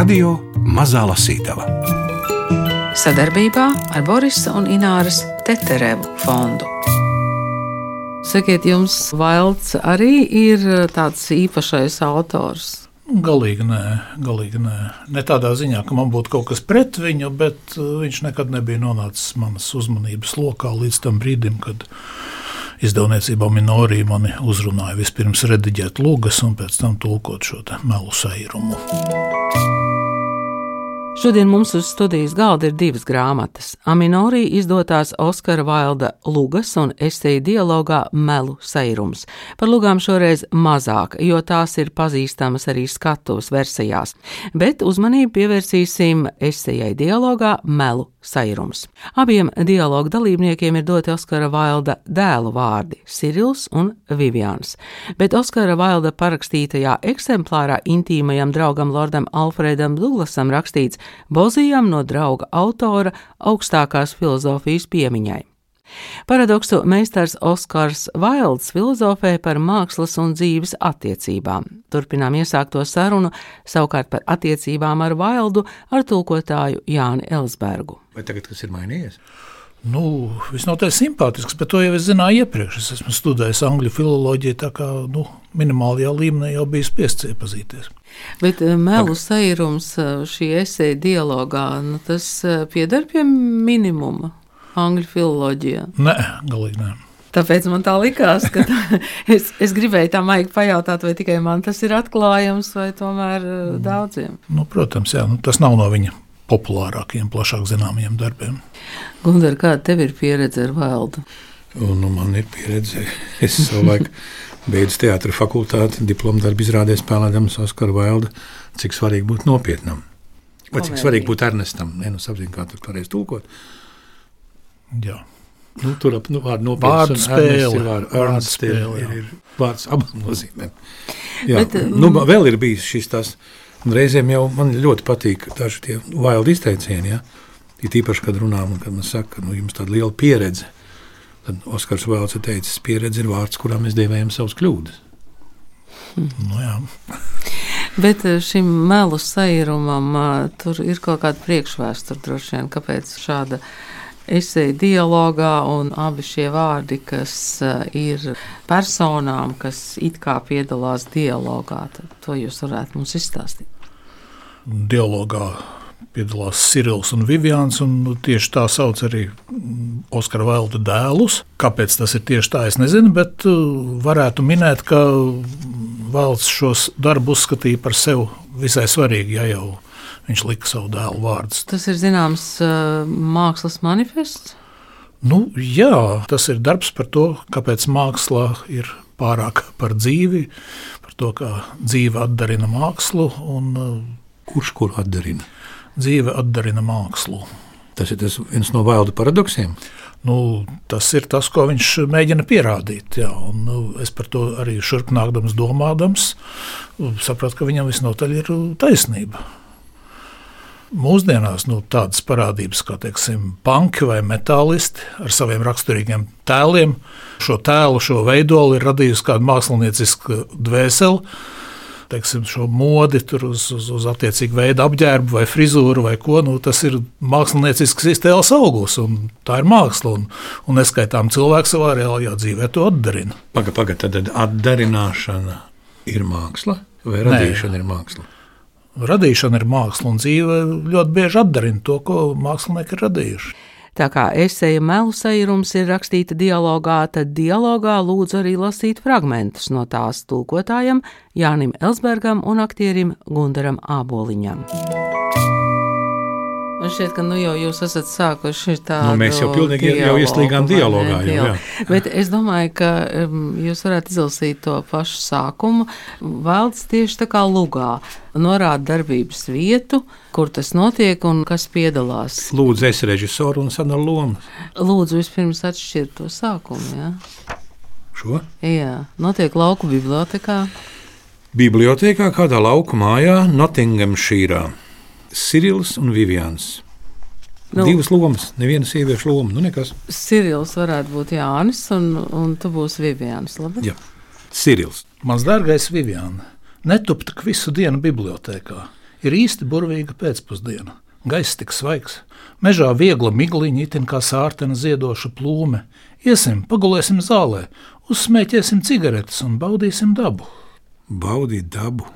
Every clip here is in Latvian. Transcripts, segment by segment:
Radio Mazā Lasītava sadarbībā ar Borisa un Ināras Teterevu fondu. Sakiet, jums Vailds arī ir tāds īpašais autors? Galīgi nē, galīgi nē. Ne tādā ziņā, ka man būtu kaut kas pret viņu, bet uh, viņš nekad nebija nonācis manas uzmanības lokā līdz tam brīdim, kad izdevniecībā Minorija mani uzrunāja vispirms rediģēt lugas un pēc tam tulkot šo melu sairumu. Šodien mums uz studijas galda ir divas grāmatas. Aminorī izdotās Oskara Vailda lugas un esēja dialogā Melu Seirums. Par lugām šoreiz mazāk, jo tās ir pazīstamas arī skatuves versijās, bet uzmanību pievērsīsim esējai dialogā Melu Sairums. Abiem dialogu dalībniekiem ir doti Oskara Vailda dēlu vārdi - Sirils un Vivians, bet Oskara Vailda parakstītajā eksemplārā intīmajam draugam Lordam Alfredam Duglasam rakstīts Bozijam no drauga autora augstākās filozofijas piemiņai. Paradoksu meistars Oskars Vailds filozofē par mākslas un dzīves attiecībām. Turpinām iesākto sarunu savukārt par attiecībām ar Vaildu ar tulkotāju Jāni Elsbergu. Vai tagad kas ir mainījies? Nu, visnotaļ simpātisks, bet to jau es zināju iepriekš. Es esmu studējis angļu filoloģiju, tā kā nu, minimālajā līmenī jau biju spiests iepazīties. Bet eh, melu sairums eh, šī esēja dialogā, nu, tas eh, pieder pie minimuma angļu filoloģijā? Nē, galīgi nē. Tāpēc man tā likās, ka tā, es, es gribēju tā maigi pajautāt, vai tikai man tas ir atklājams, vai tomēr mm. daudziem. Nu, protams, jā, nu, tas nav no viņa populārākajiem, plašāk zināmajiem darbiem. Gundar, kāda tev ir pieredze ar valdu? Nu, man ir pieredze. Es savulaik beidzu teātris fakultāti, diplomu darbu izrādē spēlējams Oskaru Vaildu, cik svarīgi būt nopietnam. Vai cik svarīgi būt Ernestam? Nē, nu, sapratu, kā tur kādreiz tulkot. Jā. Nu, tur ap nu, vārdu nopietnu spēli. Ir vārdu, vārdu spēle, ir, ir, ir vārds abām nozīmēm. Jā, Bet, nu, vēl ir bijis šis tas, un reizēm jau man ļoti patīk daži tie vaildi izteicieni, ja? Ir īpaši, kad runā, un kad man saka, ka nu, jums tāda liela pieredze. Tad Oskars Vailds ir teicis, pieredze ir vārds, kurā mēs dēvējam savus kļūdas. Hmm. Nu, jā. Bet uh, šim melu sairumam uh, tur ir kaut kāda priekšvēsture droši vien, kāpēc šāda esēja dialogā, un abi šie vārdi, kas uh, ir personām, kas it kā piedalās dialogā, to jūs varētu mums izstāstīt. Dialogā piedalās Sirils un Vivians, un tieši tā sauc arī Oskara Vailda dēlus. Kāpēc tas ir tieši tā, es nezinu, bet uh, varētu minēt, ka Valds šos darbus uzskatīja par sev visai svarīgi, ja jau viņš lika savu dēlu vārdus. Tas ir zināms uh, mākslas manifests. Nu, jā, tas ir darbs par to, kāpēc mākslā ir pārāk par dzīvi, par to, kā dzīve atdarina mākslu. Un, uh, Kurš kuru atdarina? Dzīve atdarina mākslu. Tas ir tas viens no valdu paradoksiem. Nu, tas ir tas, ko viņš mēģina pierādīt. Jā, un, nu, es par to arī šurpnākdams, domādams, sapratu, ka viņam visnotaļ ir taisnība mūsdienās nu, tādas parādības kā teiksim, panki vai metālisti ar saviem raksturīgiem tēliem. Šo tēlu, šo veidolu ir radījusi kāda mākslinieciska dvēsele. Teiksim, šo modi uz, uz, uz attiecīgu veidu apģērbu vai frizūru vai ko. Nu, tas ir māksliniecisks iztēles augurs, un tā ir māksla. Un, un neskaitām cilvēku savā reālajā dzīvē to atdarina. Pagaid, pagaid, tad atdarināšana ir māksla vai radīšana Nē. ir māksla? Radīšana ir māksla, un dzīve ļoti bieži atdarina to, ko mākslinieki ir radījuši. Tā kā esēja melu sairums ir rakstīta dialogā, tad dialogā lūdzu arī lasīt fragmentus no tās tulkotājam Jānim Elsbergam un aktierim Gundaram Āboliņam. Man šķiet, ka nu jau jūs esat sākuši tādu nu, mēs jau pilnīgi dialogu, jau ieslīgām dialogā. Jau, jā. Bet es domāju, ka um, jūs varētu izlasīt to pašu sākumu. Valds tieši tā kā lugā norāda darbības vietu, kur tas notiek un kas piedalās. Lūdzu, es režisoru un sadalu lomas. Lūdzu, vispirms atšķirt to sākumu. Jā. Šo? Jā, notiek lauku bibliotekā. Bibliotēkā kādā lauku mājā Nottinghamšīrā. Sirils un Vivians. Nu, Divas lomas, neviena sieviešu loma. Nu, nekas. Sirils varētu būt Jānis, un, un tu būsi Vivians. Labi? Jā, Sirils. Mans dārgais Vivians, netup tik visu dienu bibliotekā. Ir īsti burvīga pēcpusdiena. Gaiss tik svaigs, mežā viegla migliņa, itin kā sārtena ziedoša plūme. Iesim, pagulēsim zālē, uzsmēķēsim cigaretes un baudīsim dabu. Baudīt dabu.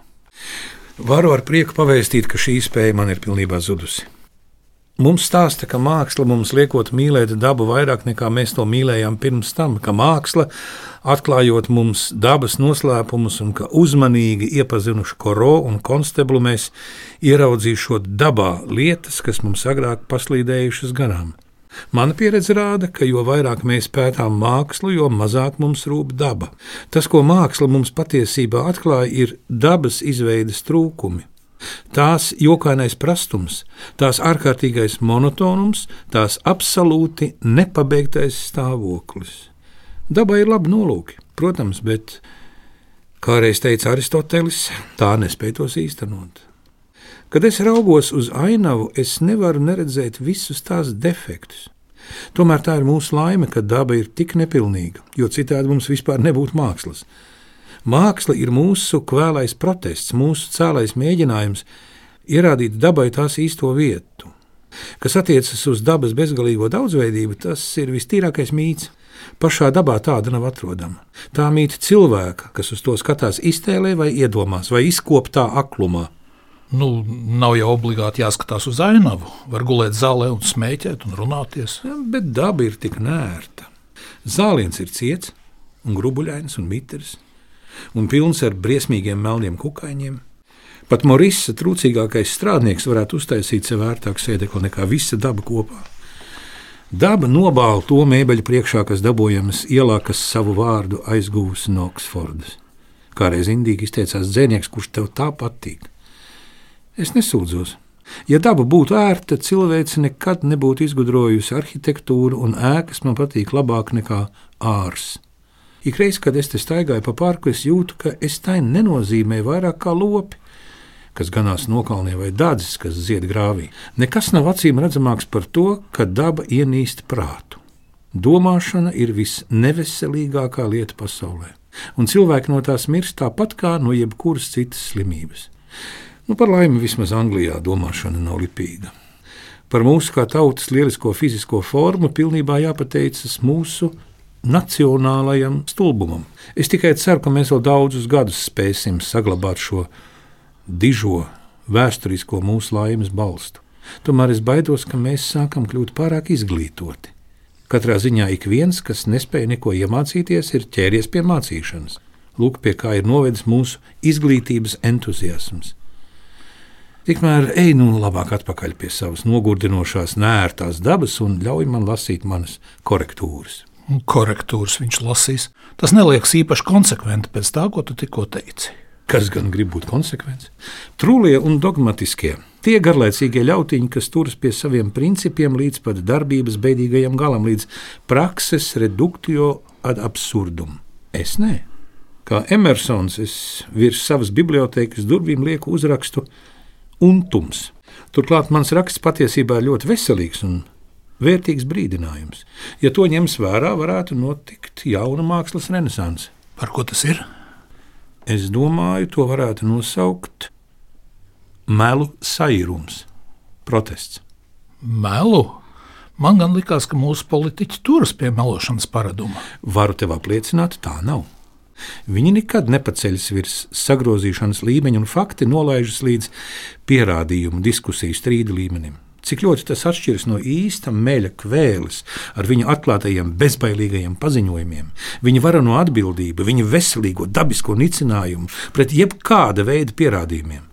Varu ar prieku pavēstīt, ka šī spēja man ir pilnībā zudusi. Mums stāsta, ka māksla mums liekot mīlēt dabu vairāk nekā mēs to mīlējām pirms tam, ka māksla, atklājot mums dabas noslēpumus un ka uzmanīgi iepazinuši koro un konsteblu, mēs ieraudzīšot dabā lietas, kas mums agrāk paslīdējušas garām. Mana pieredze rāda, ka jo vairāk mēs pētām mākslu, jo mazāk mums rūp daba. Tas, ko māksla mums patiesībā atklāja, ir dabas izveides trūkumi tās jokainais prastums, tās ārkārtīgais monotonums, tās absolūti nepabeigtais stāvoklis. Dabai ir labi nolūki, protams, bet, kā reiz teica Aristotelis, tā nespēj tos īstenot. Kad es raugos uz ainavu, es nevaru neredzēt visus tās defektus. Tomēr tā ir mūsu laime, ka daba ir tik nepilnīga, jo citādi mums vispār nebūtu mākslas. Māksla ir mūsu kvēlais protests, mūsu cēlais mēģinājums ierādīt dabai tās īsto vietu. Kas attiecas uz dabas bezgalīgo daudzveidību, tas ir vistīrākais mīts. Pašā dabā tāda nav atrodama. Tā mīt cilvēka, kas uz to skatās iztēlē vai iedomās, vai izkoptā aklumā. Nu, nav jau obligāti jāskatās uz ainavu. Var gulēt zālē un smēķēt un runāties. Ja, bet daba ir tik nērta. Zāliens ir ciets, un grubuļains un mitrs un pilns ar briesmīgiem melniem kukaiņiem. Pat Morisa trūcīgākais strādnieks varētu uztaisīt sev vērtāku sēdekli nekā visa daba kopā. Daba nobāla to mēbeļu priekšā, kas dabojamas ielā, kas savu vārdu aizgūs no Oksfordas. Kādreiz indīgi izteicās dzēnieks, kurš tev tā patīk. Es nesūdzos. Ja daba būtu ērta, cilvēce nekad nebūtu izgudrojusi arhitektūru, un ēkas man patīk labāk nekā ārs. Ikreiz, kad es te staigāju pa parku, es jūtu, ka es tai nenozīmēju vairāk kā lopi, kas ganās nokalnē vai dārdzis, kas zied grāvī. Nekas nav acīm redzamāks par to, ka daba ienīst prātu. Domāšana ir visneveselīgākā lieta pasaulē, un cilvēki no tās mirst tāpat kā no jebkuras citas slimības. Nu, par laimi, vismaz Anglijā domāšana nav lipīga. Par mūsu kā tautas lielisko fizisko formu pilnībā jāpateicas mūsu nacionālajam stulbumam. Es tikai ceru, ka mēs vēl daudzus gadus spēsim saglabāt šo dižo vēsturisko mūsu laimes balstu. Tomēr es baidos, ka mēs sākam kļūt pārāk izglītoti. Katrā ziņā ik viens, kas nespēja neko iemācīties, ir ķēries pie mācīšanas. Lūk, pie kā ir novedis mūsu izglītības entuziasms. Tikmēr ej nu labāk atpakaļ pie savas nogurdinošās, nērtās dabas un ļauj man lasīt manas korektūras korektūras viņš lasīs. Tas neliekas īpaši konsekventi pēc tā, ko tu tikko teici. Kas gan grib būt konsekvents? Trūlie un dogmatiskie. Tie garlaicīgie ļautiņi, kas turas pie saviem principiem līdz pat darbības beidīgajam galam, līdz prakses reduktio ad absurdum. Es nē. Kā Emersons, es virs savas bibliotekas durvīm lieku uzrakstu untums. Turklāt mans raksts patiesībā ir ļoti veselīgs un vērtīgs brīdinājums. Ja to ņems vērā, varētu notikt jauna mākslas renaissance. Par ko tas ir? Es domāju, to varētu nosaukt melu saīrums, protests. Melu? Man gan likās, ka mūsu politiķi turas pie melošanas paraduma. Varu tev apliecināt, tā nav. Viņi nekad nepaceļas virs sagrozīšanas līmeņa, un fakti nolaižas līdz pierādījumu, diskusiju, strīdu līmenim. Cik ļoti tas atšķiras no īsta meļa kvēles ar viņa atklātajiem, bezbailīgajiem paziņojumiem, viņa varano atbildību, viņa veselīgo, dabisko nicinājumu pret jebkāda veida pierādījumiem.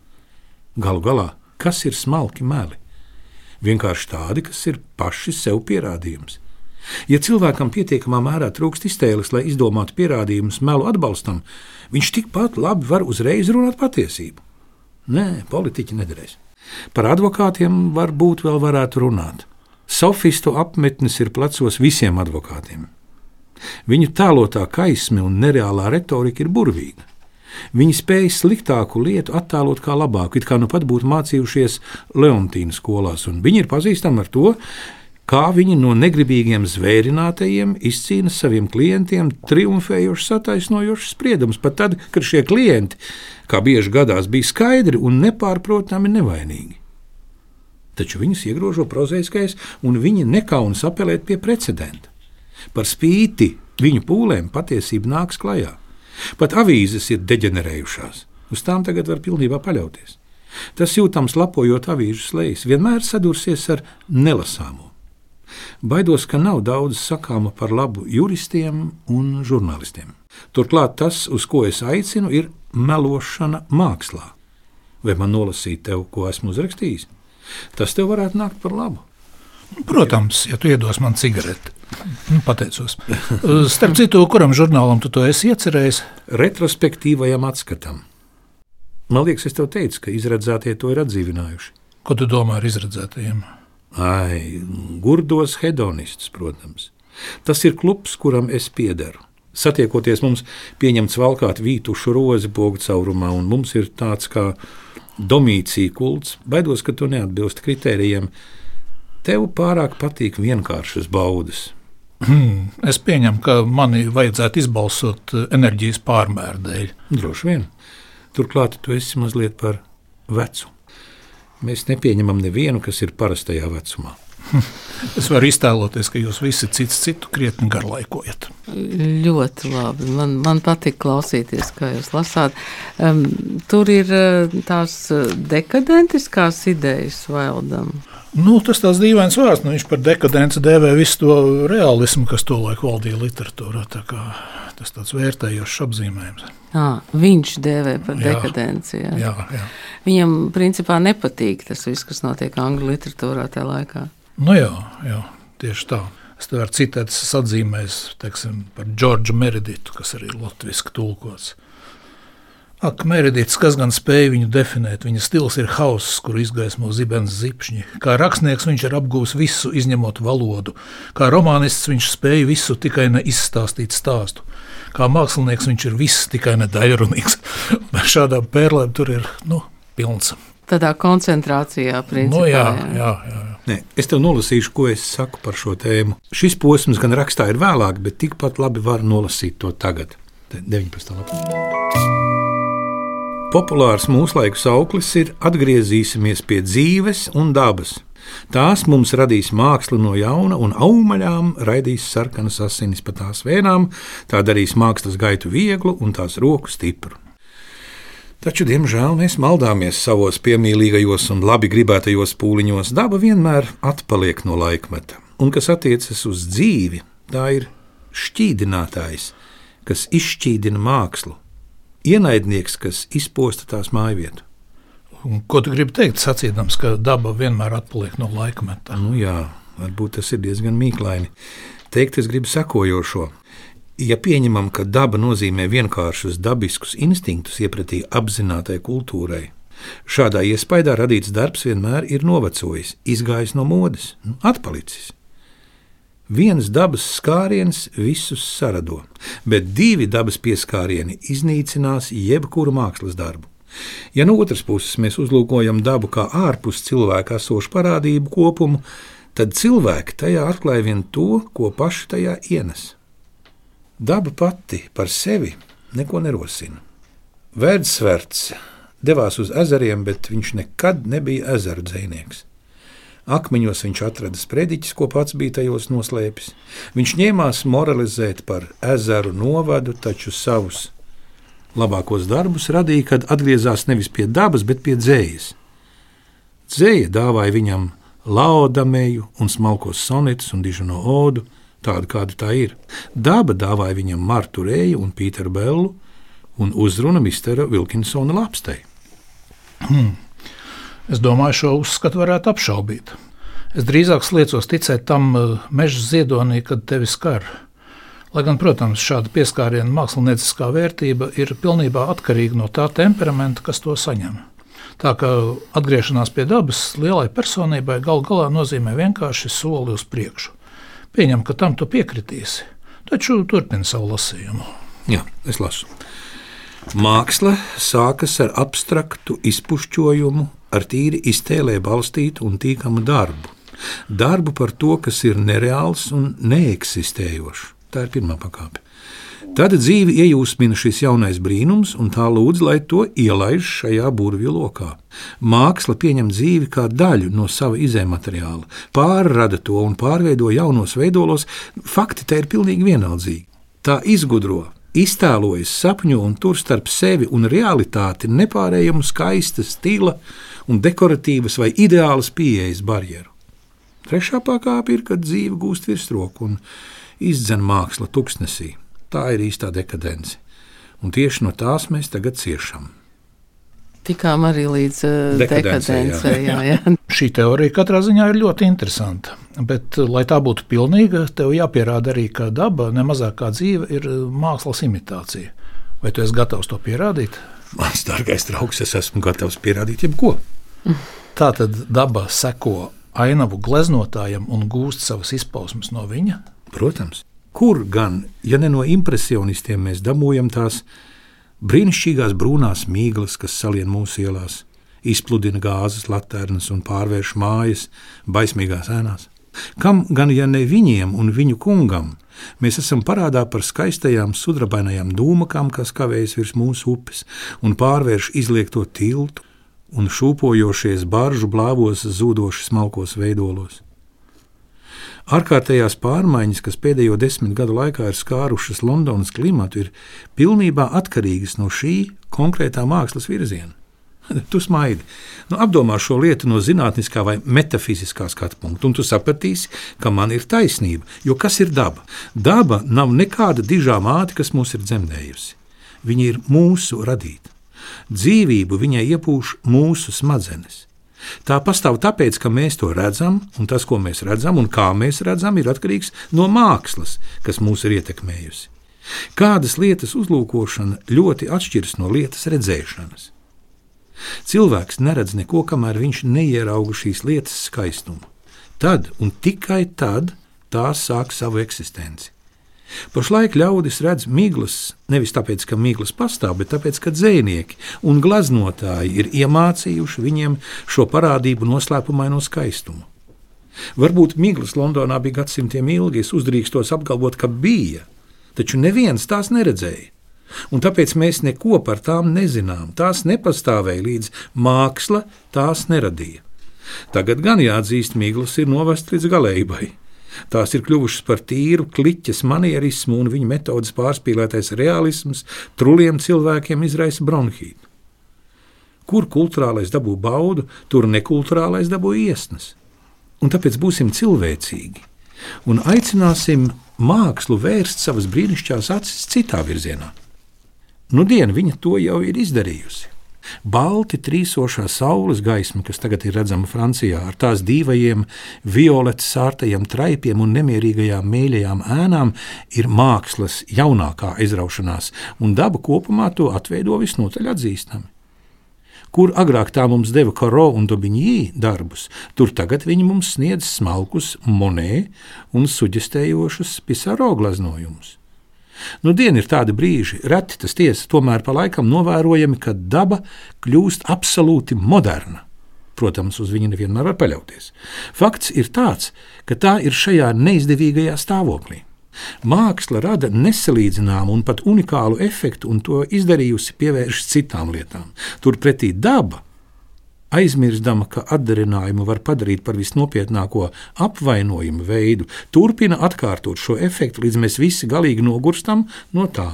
Galu galā, kas ir smalki meli? Vienkārši tādi, kas ir paši sev pierādījums. Ja cilvēkam pietiekamā mērā trūkst iztēles, lai izdomātu pierādījumus melu atbalstam, viņš tikpat labi var uzreiz runāt patiesību. Nē, politiķi nedarēs. Par advokātiem varbūt vēl varētu runāt. Sofistu apmetnis ir plecos visiem advokātiem. Viņu tēlotā kaisme un nereālā retorika ir burvīga. Viņi spēj sliktāku lietu attēlot kā labāku, it kā nu pat būtu mācījušies Leontīnas skolās, un viņi ir pazīstami ar to, kā viņi no negribīgiem zvērinātajiem izcīna saviem klientiem triumfējošs, sataisnojošs spriedums, pat tad, kad šie klienti, kā bieži gadās, bija skaidri un nepārprotami nevainīgi. Taču viņus iegrožo prozaiskais, un viņi nekaunas apelēt pie precedenta. Par spīti viņu pūlēm patiesība nāks klajā. Pat avīzes ir deģenerējušās. Uz tām tagad var pilnībā paļauties. Tas jūtams lapojot avīžu slēdzis, vienmēr sadursies ar nelasāmo. Baidos, ka nav daudz sakāma par labu juristiem un žurnālistiem. Turklāt tas, uz ko es aicinu, ir melošana mākslā. Vai man nolasīt tev, ko esmu uzrakstījis? Tas tev varētu nākt par labu. Protams, ja tu iedos man cigareti. Nu, pateicos. Starp citu, kuram žurnālam tu to esi iecerējis? Retrospektīvajam atskatam. Man liekas, es tev teicu, ka izredzētie to ir atdzīvinājuši. Ko tu domā ar izredzētajiem? Ai, gurdos hedonistus, protams. Tas ir klubs, kuram es piederu. Satiekoties mums, pieņemts valkāt vītušu rozi pogu caurumā, un mums ir tāds kā domīcija kults. Baidos, ka tu neatbilst kritērijiem. Tev pārāk patīk vienkāršas baudas. Hmm, es pieņemu, ka mani vajadzētu izbalsot eh, enerģijas pārmēru dēļ. Droši vien. Turklāt tu esi mazliet par vecu. Mēs nepieņemam nevienu, kas ir parastajā vecumā. Es varu iztēloties, ka jūs visi cits citu krietni garlaikojat. Ļoti labi. Man, man patīk klausīties, kā jūs lasāt. Um, tur ir uh, tās eh, dekadentiskās idejas valdam. Nu, tas tāds dīvains vārds. Nu, viņš par dekadenci dēvē visu to realismu, kas tolaik valdīja literatūrā. Tas tāds vērtējošs apzīmējums. À, viņš dēvē par dekadenci. Jā. Jā, jā. Viņam principā nepatīk tas viss, kas notiek angļu literatūrā tajā laikā. Nu, jā, jā, tieši tā. Es te varu citēt, es atzīmēju teiksim, par Džordžu Meriditu, kas arī ir latviešu tulkots. Ak, Meredīts, kas gan spēja viņu definēt, viņa stils ir hauss, kur izgaismo zibens zipšņi. Kā rakstnieks viņš ir apgūlis visu, izņemot valodu. Kā romānists viņš spēja visu, tikai ne izstāstīt stāstu. Kā mākslinieks viņš ir viss, tikai ne daļrunīgs. Bez šādām pērlēm tur ir nu, pilns. Tādā koncentrācijā, principā. Nu, jā, jā, jā. Nē, es tev nolasīšu, ko es saku par šo tēmu. Šis posms gan rakstā ir vēlāk, bet tikpat labi var nolasīt to tagad, 19. lapā. Populārs mūsdienu sauklis ir atgriezīsimies pie dzīves un dabas. Tās mums radīs mākslu no jauna, un augaļām raidīs sarkanas asinis pa tās vēnām, tā darīs mākslas gaitu vieglu un tās roku stipru. Taču, diemžēl, mēs maldāmies savos piemīlīgajos un labi gribētajos pūliņos. Daba vienmēr atpaliek no laikmeta, un kas attiecas uz dzīvi, tā ir šķīdinātājs, kas izšķīdina mākslu, ienaidnieks, kas izposta tās mājvietu. Un ko tu gribi teikt, sacīdams, ka daba vienmēr atpaliek no laikmeta? Nu, jā, varbūt tas ir diezgan mīklaini. Teikt, es gribu sekojošo. Ja pieņemam, ka daba nozīmē vienkāršus dabiskus instinktus iepratī apzinātai kultūrai, šādā iespējā radīts darbs vienmēr ir novecojis, izgājis no modes, nu, atpalicis. Viens dabas skāriens visus sarado, bet divi dabas pieskārieni iznīcinās jebkuru mākslas darbu. Ja no otras puses mēs uzlūkojam dabu kā ārpus cilvēka esošu parādību kopumu, tad cilvēki tajā atklāja vien to, ko paši tajā ienes. Daba pati par sevi neko nerosina. Vērtsverts devās uz ezeriem, bet viņš nekad nebija ezeru dzinieks. Akmeņos viņš atrada sprediķus, ko pats bija tajos noslēpis. Viņš ņēmās moralizēt par ezeru novadu, taču savus labākos darbus radīja, kad atgriezās nevis pie dabas, bet pie dzējas. Dzēja dāvāja viņam laudameju un smalkos sonetus un dižu no odu, tādu kāda tā ir. Daba dāvāja viņam Martu Rēju un Pīteru Bellu un uzrunu Mistera Vilkinsona lapstei. Es domāju, šo uzskatu varētu apšaubīt. Es drīzāk liecos ticēt tam eh, meža ziedonī, kad tevi skar. Lai gan, protams, šāda pieskāriena mākslinieckā vērtība ir pilnībā atkarīga no tā temperamenta, kas to saņem. Tā kā atgriešanās pie dabas lielai personībai galu galā nozīmē vienkārši soli uz priekšu. Pieņem, ka tam tu piekritīsi, taču turpini savu lasījumu. Jā, es lasu. Māksla sākas ar abstraktu izpušķojumu, ar tīri iztēlē balstītu un tīkamu darbu. Darbu par to, kas ir nereāls un neeksistējošs. Tā ir pirmā pakāpe. Tad dzīvi iejūsmina šis jaunais brīnums, un tā lūdz, lai to ielaiž šajā burvju lokā. Māksla pieņem dzīvi kā daļu no sava izējumateriāla, pārrada to un pārveido jaunos veidolos. Fakti te ir pilnīgi vienaldzīgi. Tā izgudro, iztēlojas, sapņo un tur starp sevi un realitāti nepārējumu skaista stila un dekoratīvas vai ideālas pieejas barjeru. Trešā pakāpe ir, kad dzīve gūst virsroku un izdzen māksla tuksnesī. Tā ir īstā dekadence. Un tieši no tās mēs tagad ciešam. Tikām arī līdz uh, dekadencei. Jā. Jā, jā. Šī teorija katrā ziņā ir ļoti interesanta. Bet, eh, lai tā būtu pilnīga, tev jāpierāda arī, ka daba, nemazāk kā dzīve, ir eh, mākslas imitācija. Vai tu esi gatavs to pierādīt? Mans dārgais draugs, es esmu gatavs pierādīt jebko. Tā tad daba seko ainavu gleznotājam un gūst savas izpausmes no viņa? Protams. Kur gan, ja ne no impresionistiem, mēs dabūjam tās brīnišķīgās brūnās mīklas, kas salien mūsu ielās, izpludina gāzes laternas un pārvērš mājas baismīgās ēnās? Kam gan, ja ne viņiem un viņu kungam, mēs esam parādā par skaistajām sudrabainajām dūmakām, kas kavējas virs mūsu upes un pārvērš izliekto tiltu un šūpojošies baržu blāvos zūdoši smalkos veidolos? Ārkārtējās pārmaiņas, kas pēdējo desmit gadu laikā ir skārušas Londonas klimatu, ir pilnībā atkarīgas no šī konkrētā mākslas virziena. Tu smaidi. Nu, apdomā šo lietu no zinātniskā vai metafiziskā skatu punkta, un tu sapratīsi, ka man ir taisnība. Jo kas ir daba? Daba nav nekāda dižā māte, kas mūs ir dzemdējusi. Viņa ir mūsu radīta. Dzīvību viņai iepūš mūsu smadzenes. Tā pastāv tāpēc, ka mēs to redzam, un tas, ko mēs redzam un kā mēs redzam, ir atkarīgs no mākslas, kas mūs ir ietekmējusi. Kādas lietas uzlūkošana ļoti atšķiras no lietas redzēšanas. Cilvēks neredz neko, kamēr viņš neierauga šīs lietas skaistumu. Tad un tikai tad tās sāk savu eksistenci. Pašlaik ļaudis redz miglas nevis tāpēc, ka miglas pastāv, bet tāpēc, ka dzinieki un gleznotāji ir iemācījuši viņiem šo parādību noslēpumaino skaistumu. Varbūt miglas Londonā bija gadsimtiem ilgi, es uzdrīkstos apgalvot, ka bija, taču neviens tās neredzēja. Un tāpēc mēs neko par tām nezinām. Tās nepastāvēja līdz māksla tās neradīja. Tagad gan jāatzīst, miglas ir novest līdz galējībai. Tās ir kļuvušas par tīru kliķes manierismu, un viņa metodas pārspīlētais realisms truliem cilvēkiem izraisa bronhītu. Kur kultūrālais dabū baudu, tur nekultūrālais dabū iesnas. Un tāpēc būsim cilvēcīgi un aicināsim mākslu vērst savas brīnišķīgās acis citā virzienā. Nu, diena viņa to jau ir izdarījusi. Balti trīsošā saules gaisma, kas tagad ir redzama Francijā, ar tās dīvainajiem, violetas sārtajiem traipiem un nemierīgajām mēļajām ēnām, ir mākslas jaunākā izraušanās, un daba kopumā to atveido visnotaļ atzīstami. Kur agrāk tā mums deva karo un dobiņī darbus, tur tagad viņi mums sniedz smalkus monē un suģestējošus pisaro glaznojumus. Nu, diena ir tāda brīži, reti tas tiesa, tomēr pa laikam novērojami, ka daba kļūst absolūti moderna. Protams, uz viņu nevienmēr var paļauties. Fakts ir tāds, ka tā ir šajā neizdevīgajā stāvoklī. Māksla rada nesalīdzināmu un pat unikālu efektu, un to izdarījusi pievērš citām lietām. Turpretī daba aizmirstama, ka atdarinājumu var padarīt par visnopietnāko apvainojumu veidu, turpina atkārtot šo efektu, līdz mēs visi galīgi nogurstam no tā.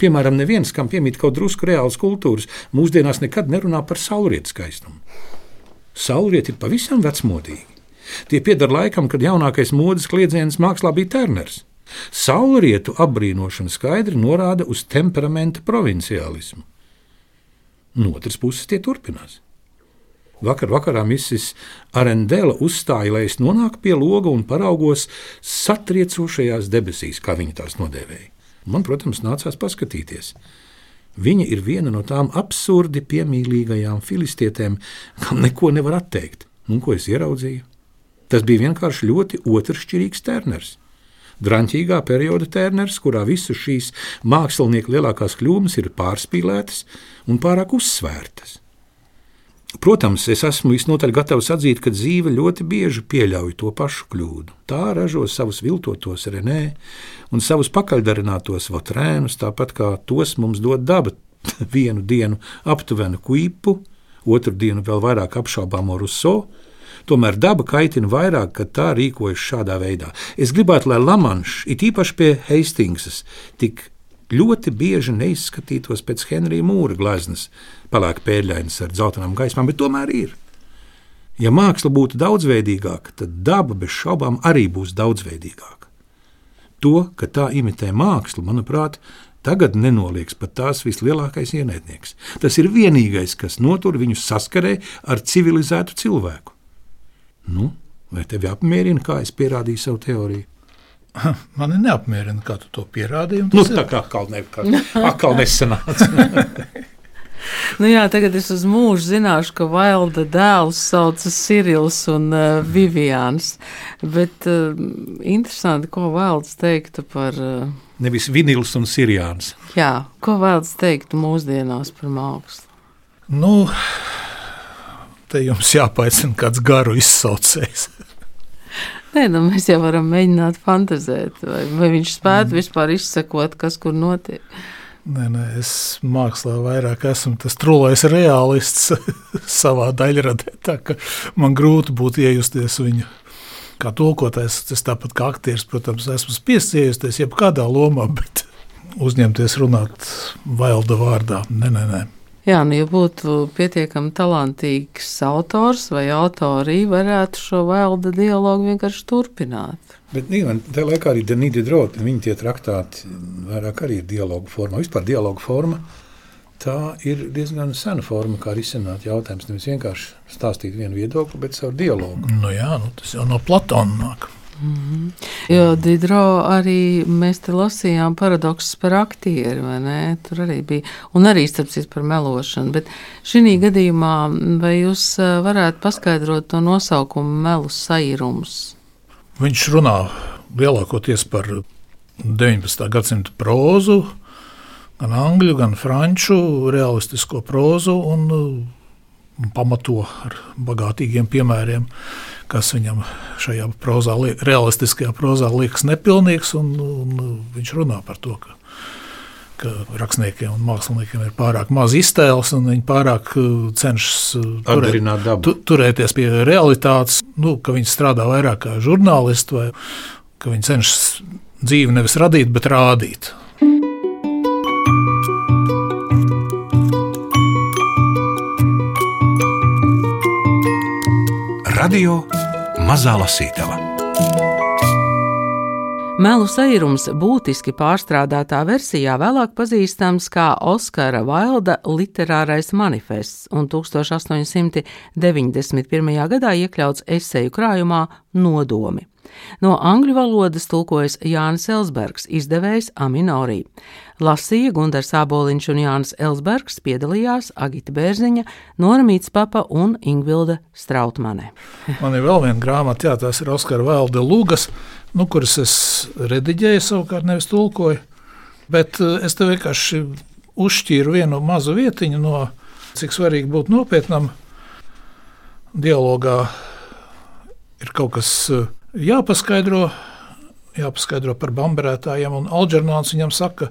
Piemēram, neviens, kam piemīt kaut drusku reāls kultūras, mūsdienās nekad nerunā par saulrietu skaistumu. Saulrieti ir pavisam vecmodīgi. Tie pieder laikam, kad jaunākais modes kliedziens mākslā bija Turners. Saulrietu apbrīnošana skaidri norāda uz temperamenta provinciālismu. No otras puses, tie turpinās. Vakar vakarā misis Arendela uzstāja, lai es nonāktu pie loga un paraugos satriecošajās debesīs, kā viņa tās nodēvēja. Man, protams, nācās paskatīties. Viņa ir viena no tām absurdi piemīlīgajām filistietēm, kam neko nevar atteikt. Un ko es ieraudzīju? Tas bija vienkārši ļoti otršķirīgs tērners. Drāmķīgā perioda tērners, kurā visas šīs mākslinieku lielākās kļūmes ir pārspīlētas un pārāk uzsvērtas. Protams, es esmu visnotaļ gatavs atzīt, ka dzīve ļoti bieži pieļauj to pašu kļūdu. Tā ražo savus viltotos renē un savus pakaļdarinātos votrēnus, tāpat kā tos mums dod daba. Vienu dienu aptuvenu kuipu, otru dienu vēl vairāk apšaubāmo Ruso. Tomēr daba kaitina vairāk, kad tā rīkojas šādā veidā. Es gribētu, lai Lamanšs, it īpaši pie Heistingsas, tik ļoti bieži neizskatītos pēc Henrija Mūra gleznas, pelēka pērļainas ar dzeltenām gaismām, bet tomēr ir. Ja māksla būtu daudzveidīgāka, tad daba bez šaubām arī būs daudzveidīgāka. To, ka tā imitē mākslu, manuprāt, tagad nenoliedz pat tās vislielākais ienaidnieks. Tas ir vienīgais, kas notur viņu saskarē ar civilizētu cilvēku. Nu, vai tevi apmierina, kā es pierādīju savu teoriju? Mani neapmierina, kā tu to pierādīji. Nu, tā kā atkal, ne, atkal nesanāca. nu jā, tagad es uz mūžu zināšu, ka Vailda dēls saucas Sirils un uh, Vivians. Bet uh, interesanti, ko Vailds teiktu par. Uh, Nevis vinils un sirjāns. Jā, ko Vailds teiktu mūsdienās par mākslu? Nu, te jums jāpaicina kāds garu izsaucējs. Nē, nu mēs jau varam mēģināt fantazēt, vai, vai viņš spētu mm. vispār izsekot, kas kur notiek. Nē, nē, es mākslā vairāk esmu tas trulais realists savā daļradē, tā ka man grūti būtu iejusties viņu kā tulkotājs, tas tāpat kā aktieris, protams, esmu piesiejies jebkādā lomā, bet uzņemties runāt Vailda vārdā. Nē, nē, nē. Jā, nu, ja būtu pietiekami talantīgs autors vai autori, varētu šo vēlda dialogu vienkārši turpināt. Bet Nīlan, tajā laikā arī Denīdi Droti, viņi tie traktāti vairāk arī ir dialogu forma. Vispār dialogu forma tā ir diezgan sena forma, kā risināt jautājumus. Nevis vienkārši stāstīt vienu viedokli, bet caur dialogu. Nu jā, nu tas jau no Platona nāk. Mm -hmm. Jo Digitro arī mēs te lasījām paradoksus par aktieri, vai ne? Tur arī bija, un arī starp citu par melošanu. Bet šī gadījumā vai jūs varētu paskaidrot to nosaukumu melu sairums? Viņš runā lielākoties par 19. gadsimta prózu, gan angļu, gan franču realistisko prózu un, un pamato ar bagātīgiem piemēriem, kas viņam šajā prozā, realistiskajā prozā liekas nepilnīgs. Un, un viņš runā par to, ka, ka rakstniekiem un māksliniekiem ir pārāk maz iztēles, un viņi pārāk uh, cenšas uh, turēt, tu, turēties pie realitātes, nu, ka viņi strādā vairāk kā žurnālisti, vai ka viņi cenšas dzīvi nevis radīt, bet rādīt. Radio Mazā Lasītava. Melu sairums būtiski pārstrādātā versijā vēlāk pazīstams kā Oskara Vailda literārais manifests un 1891. gadā iekļauts eseju krājumā Nodomi. No angļu valodas tulkojas Jānis Elsbergs, izdevējs Aminorī. Lasīja Gundars Āboliņš un Jānis Elsbergs, piedalījās Agita Bērziņa, Noramīts Papa un Ingvilda Strautmane. Man ir vēl viena grāmata, jā, tās ir Oskara Valde Lūgas, nu, kuras es rediģēju savukārt nevis tulkoju, bet eh, es te vienkārši uzšķīru vienu mazu vietiņu no cik svarīgi būt nopietnam dialogā ir kaut kas eh, jāpaskaidro, jāpaskaidro par bamberētājiem. Un Alģernāns viņam saka,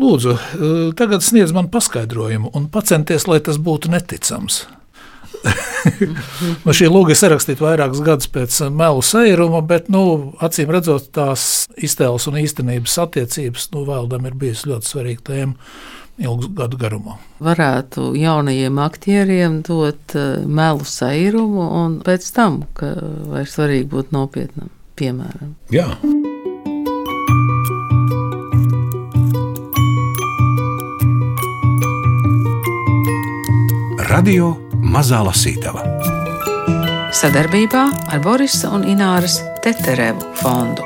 lūdzu, eh, tagad sniedz man paskaidrojumu un pacenties, lai tas būtu neticams. nu, šī lūga ir sarakstīta vairākus gadus pēc melu sēruma, bet, nu, acīm redzot, tās iztēles un īstenības attiecības nu, vēldam ir bijusi ļoti svarīga tēma ilgu gadu garumā. Varētu jaunajiem aktieriem dot uh, melu sairumu, un pēc tam, ka vairs svarīgi būt nopietnam, piemēram. Jā. Radio Mazā Lasītava sadarbībā ar Borisa un Ināras Teterevu fondu.